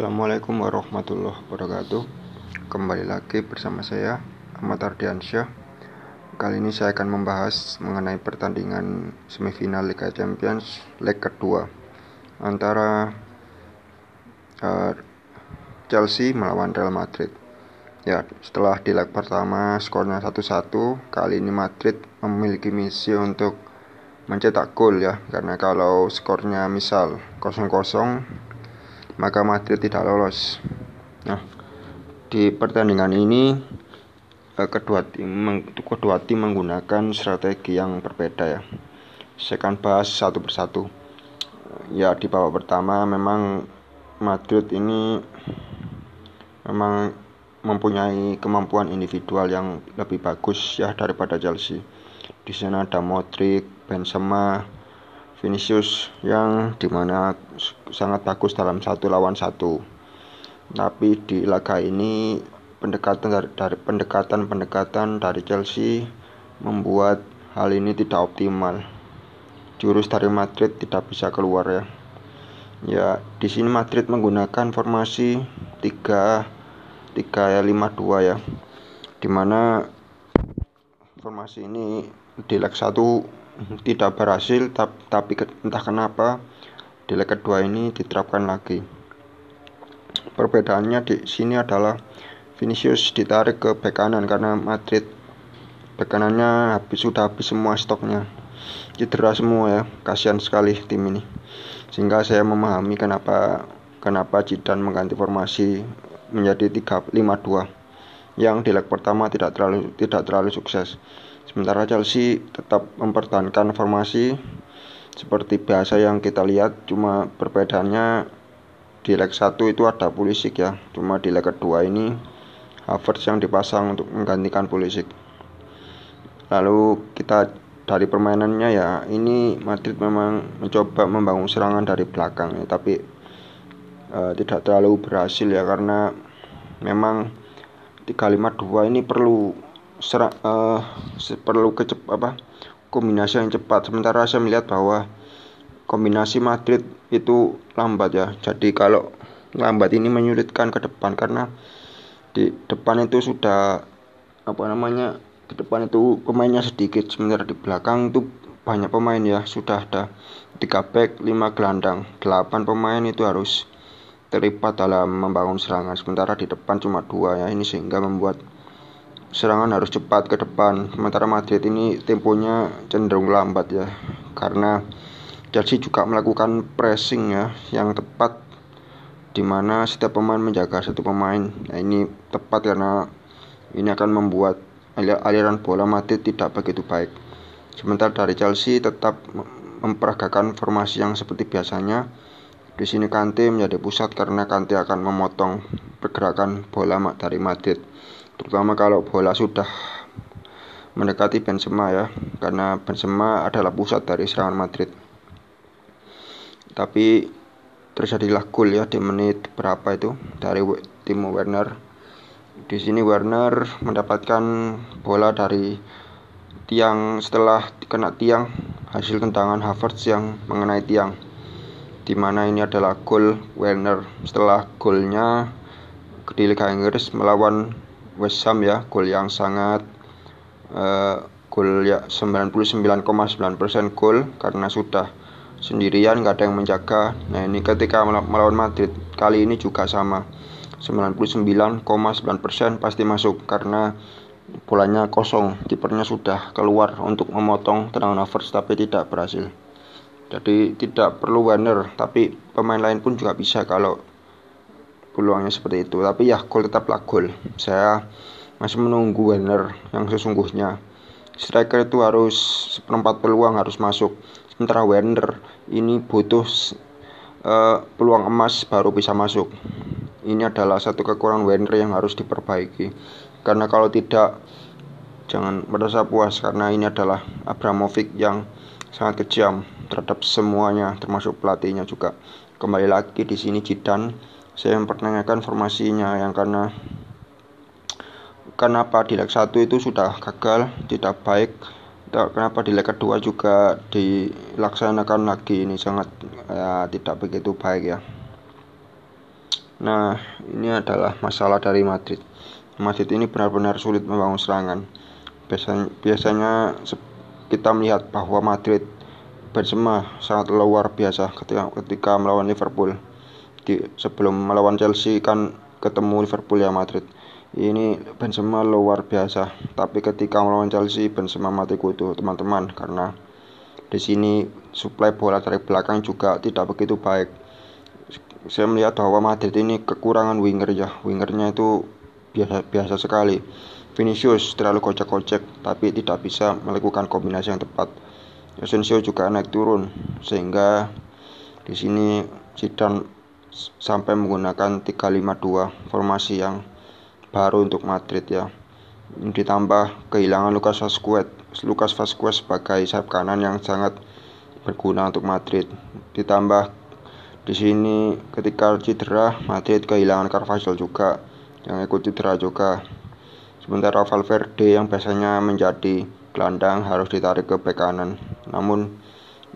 Assalamualaikum warahmatullahi wabarakatuh. Kembali lagi bersama saya Ahmad Ardiansyah. Kali ini saya akan membahas mengenai pertandingan semifinal Liga Champions leg kedua. Antara uh, Chelsea melawan Real Madrid. Ya, setelah di leg pertama skornya 1-1 Kali ini Madrid memiliki misi untuk mencetak gol ya. Karena kalau skornya misal 0-0 maka Madrid tidak lolos. Nah, di pertandingan ini eh, kedua tim kedua tim menggunakan strategi yang berbeda ya. Saya akan bahas satu persatu. Ya di babak pertama memang Madrid ini memang mempunyai kemampuan individual yang lebih bagus ya daripada Chelsea. Di sana ada Modric, Benzema, Vinicius yang di mana sangat bagus dalam satu lawan satu. Tapi di laga ini pendekatan dari, dari pendekatan-pendekatan dari Chelsea membuat hal ini tidak optimal. Jurus dari Madrid tidak bisa keluar ya. Ya, di sini Madrid menggunakan formasi 3 3 5 2 ya. Di mana formasi ini di leg 1 tidak berhasil tapi entah kenapa di leg kedua ini diterapkan lagi. Perbedaannya di sini adalah Vinicius ditarik ke bek kanan karena Madrid bek kanannya habis sudah habis semua stoknya. Cedera semua ya kasihan sekali tim ini. Sehingga saya memahami kenapa kenapa Zidane mengganti formasi menjadi 3-5-2 yang di leg pertama tidak terlalu tidak terlalu sukses Sementara Chelsea tetap mempertahankan formasi. Seperti biasa yang kita lihat cuma perbedaannya di leg 1 itu ada Pulisic ya. Cuma di leg kedua ini Havertz yang dipasang untuk menggantikan Pulisic. Lalu kita dari permainannya ya ini Madrid memang mencoba membangun serangan dari belakang ya tapi uh, tidak terlalu berhasil ya karena memang 352 ini perlu serak uh, perlu kecep apa kombinasi yang cepat. Sementara saya melihat bahwa kombinasi Madrid itu lambat ya. Jadi kalau lambat ini menyulitkan ke depan karena di depan itu sudah apa namanya di depan itu pemainnya sedikit. Sementara di belakang itu banyak pemain ya. Sudah ada tiga back lima gelandang. Delapan pemain itu harus terlibat dalam membangun serangan. Sementara di depan cuma dua ya. Ini sehingga membuat serangan harus cepat ke depan. Sementara Madrid ini temponya cenderung lambat ya. Karena Chelsea juga melakukan pressing ya yang tepat di mana setiap pemain menjaga satu pemain. Nah, ini tepat karena ini akan membuat aliran bola Madrid tidak begitu baik. Sementara dari Chelsea tetap memperagakan formasi yang seperti biasanya. Di sini Kante menjadi pusat karena Kante akan memotong pergerakan bola dari Madrid terutama kalau bola sudah mendekati Benzema ya karena Benzema adalah pusat dari serangan Madrid. Tapi terjadilah gol ya di menit berapa itu dari Timo Werner. Di sini Werner mendapatkan bola dari tiang setelah kena tiang hasil tendangan Havertz yang mengenai tiang. Di mana ini adalah gol Werner. Setelah golnya di Liga Inggris melawan West Ham ya gol yang sangat uh, gol ya 99,9% gol karena sudah sendirian nggak ada yang menjaga. Nah ini ketika melawan Madrid kali ini juga sama. 99,9% pasti masuk karena bolanya kosong. Kipernya sudah keluar untuk memotong tendangan Havertz tapi tidak berhasil. Jadi tidak perlu Werner tapi pemain lain pun juga bisa kalau peluangnya seperti itu. Tapi ya gol tetaplah gol. Saya masih menunggu Werner yang sesungguhnya. Striker itu harus seperempat peluang harus masuk. Sementara Werner ini butuh uh, peluang emas baru bisa masuk. Ini adalah satu kekurangan Werner yang harus diperbaiki. Karena kalau tidak jangan merasa puas. Karena ini adalah Abramovich yang sangat kejam terhadap semuanya termasuk pelatihnya juga. Kembali lagi di sini Jidan saya mempertanyakan formasinya yang karena kenapa di leg 1 itu sudah gagal tidak baik kenapa di leg kedua juga dilaksanakan lagi ini sangat ya, tidak begitu baik ya Nah, ini adalah masalah dari Madrid. Madrid ini benar-benar sulit membangun serangan. Biasanya, biasanya kita melihat bahwa Madrid Benzema sangat luar biasa ketika ketika melawan Liverpool. Di, sebelum melawan Chelsea kan ketemu Liverpool ya Madrid. Ini Benzema luar biasa. Tapi ketika melawan Chelsea Benzema mati kutu teman-teman. Karena di sini suplai bola dari belakang juga tidak begitu baik. Saya melihat bahwa Madrid ini kekurangan winger ya. Wingernya itu biasa biasa sekali. Vinicius terlalu kocak-kocak tapi tidak bisa melakukan kombinasi yang tepat. Asensio juga naik turun sehingga di sini Zidane sampai menggunakan 352 formasi yang baru untuk Madrid ya. Ditambah kehilangan Lucas Vazquez, Lucas Vazquez sebagai sayap kanan yang sangat berguna untuk Madrid. Ditambah di sini ketika cedera Madrid kehilangan Carvajal juga yang ikut cedera juga. Sementara Valverde yang biasanya menjadi gelandang harus ditarik ke bek kanan. Namun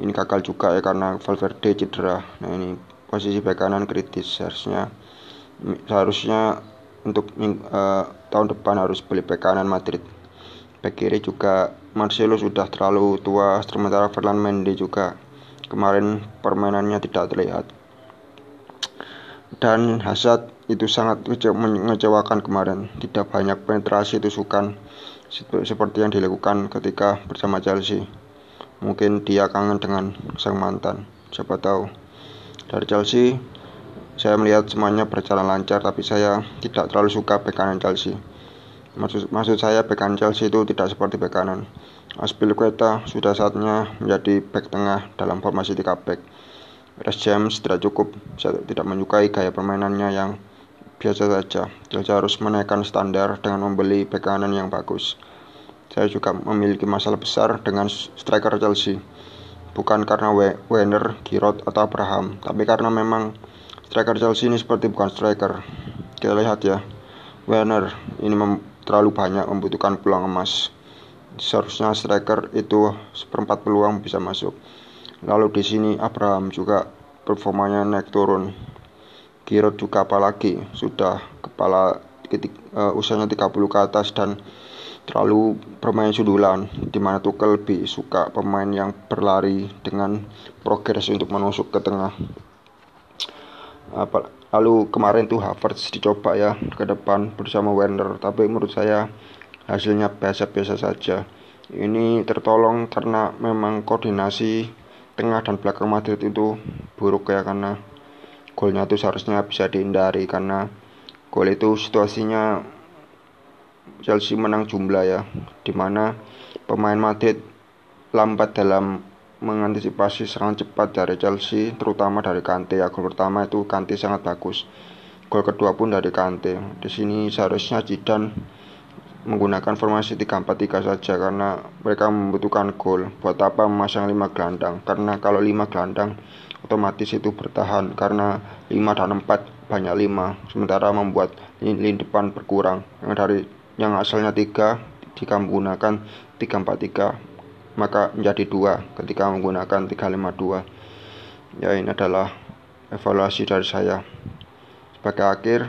ini gagal juga ya karena Valverde cedera. Nah ini posisi bek kanan kritis seharusnya seharusnya untuk uh, tahun depan harus beli bek kanan Madrid. Bek kiri juga Marcelo sudah terlalu tua, sementara Ferland Mendy juga kemarin permainannya tidak terlihat. Dan Hazard itu sangat mengecewakan kemarin, tidak banyak penetrasi tusukan seperti yang dilakukan ketika bersama Chelsea. Mungkin dia kangen dengan sang mantan, siapa tahu. Dari Chelsea, saya melihat semuanya berjalan lancar, tapi saya tidak terlalu suka bek kanan Chelsea. Maksud, maksud saya bek kanan Chelsea itu tidak seperti bek kanan. Aspilicueta sudah saatnya menjadi bek tengah dalam formasi 3 back. Rest James tidak cukup, saya tidak menyukai gaya permainannya yang biasa saja. Chelsea harus menaikkan standar dengan membeli bek kanan yang bagus. Saya juga memiliki masalah besar dengan striker Chelsea. Bukan karena Werner, Giroud, atau Abraham, tapi karena memang Striker Chelsea ini seperti bukan striker. Kita lihat ya. Werner ini terlalu banyak membutuhkan peluang emas. Seharusnya striker itu seperempat peluang bisa masuk. Lalu di sini Abraham juga performanya naik turun. Giroud juga apalagi sudah kepala uh, usianya 30 ke atas dan terlalu bermain sudulan di mana Tuchel lebih suka pemain yang berlari dengan progres untuk menusuk ke tengah. Lalu kemarin tuh Havertz dicoba ya ke depan bersama Werner tapi menurut saya hasilnya biasa-biasa saja. Ini tertolong karena memang koordinasi tengah dan belakang Madrid itu buruk ya karena golnya itu seharusnya bisa dihindari karena gol itu situasinya Chelsea menang jumlah ya di mana pemain Madrid lambat dalam mengantisipasi serangan cepat dari Chelsea, terutama dari Kante. Ya, gol pertama itu Kante sangat bagus. Gol kedua pun dari Kante. Di sini seharusnya Zidane menggunakan formasi 3-4-3 saja karena mereka membutuhkan gol. Buat apa memasang 5 gelandang? Karena kalau 5 gelandang otomatis itu bertahan karena 5 dan 4 banyak 5 sementara membuat lini depan berkurang yang dari yang asalnya 3 jika menggunakan 3-4-3 maka menjadi dua. Ketika menggunakan 352 ya ini adalah evaluasi dari saya. Sebagai akhir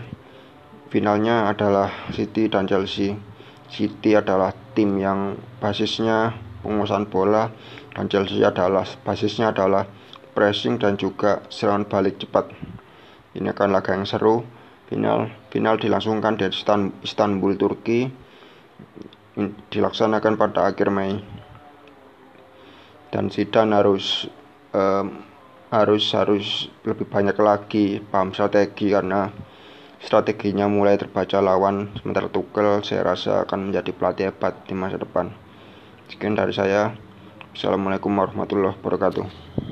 finalnya adalah City dan Chelsea. City adalah tim yang basisnya penguasaan bola dan Chelsea adalah basisnya adalah pressing dan juga serangan balik cepat. Ini akan laga yang seru final final dilangsungkan di Istanbul Turki. Dilaksanakan pada akhir Mei. Dan Sidan harus um, harus harus lebih banyak lagi paham strategi karena strateginya mulai terbaca lawan. Sementara Tuchel saya rasa akan menjadi pelatih hebat di masa depan. Sekian dari saya. Assalamualaikum warahmatullahi wabarakatuh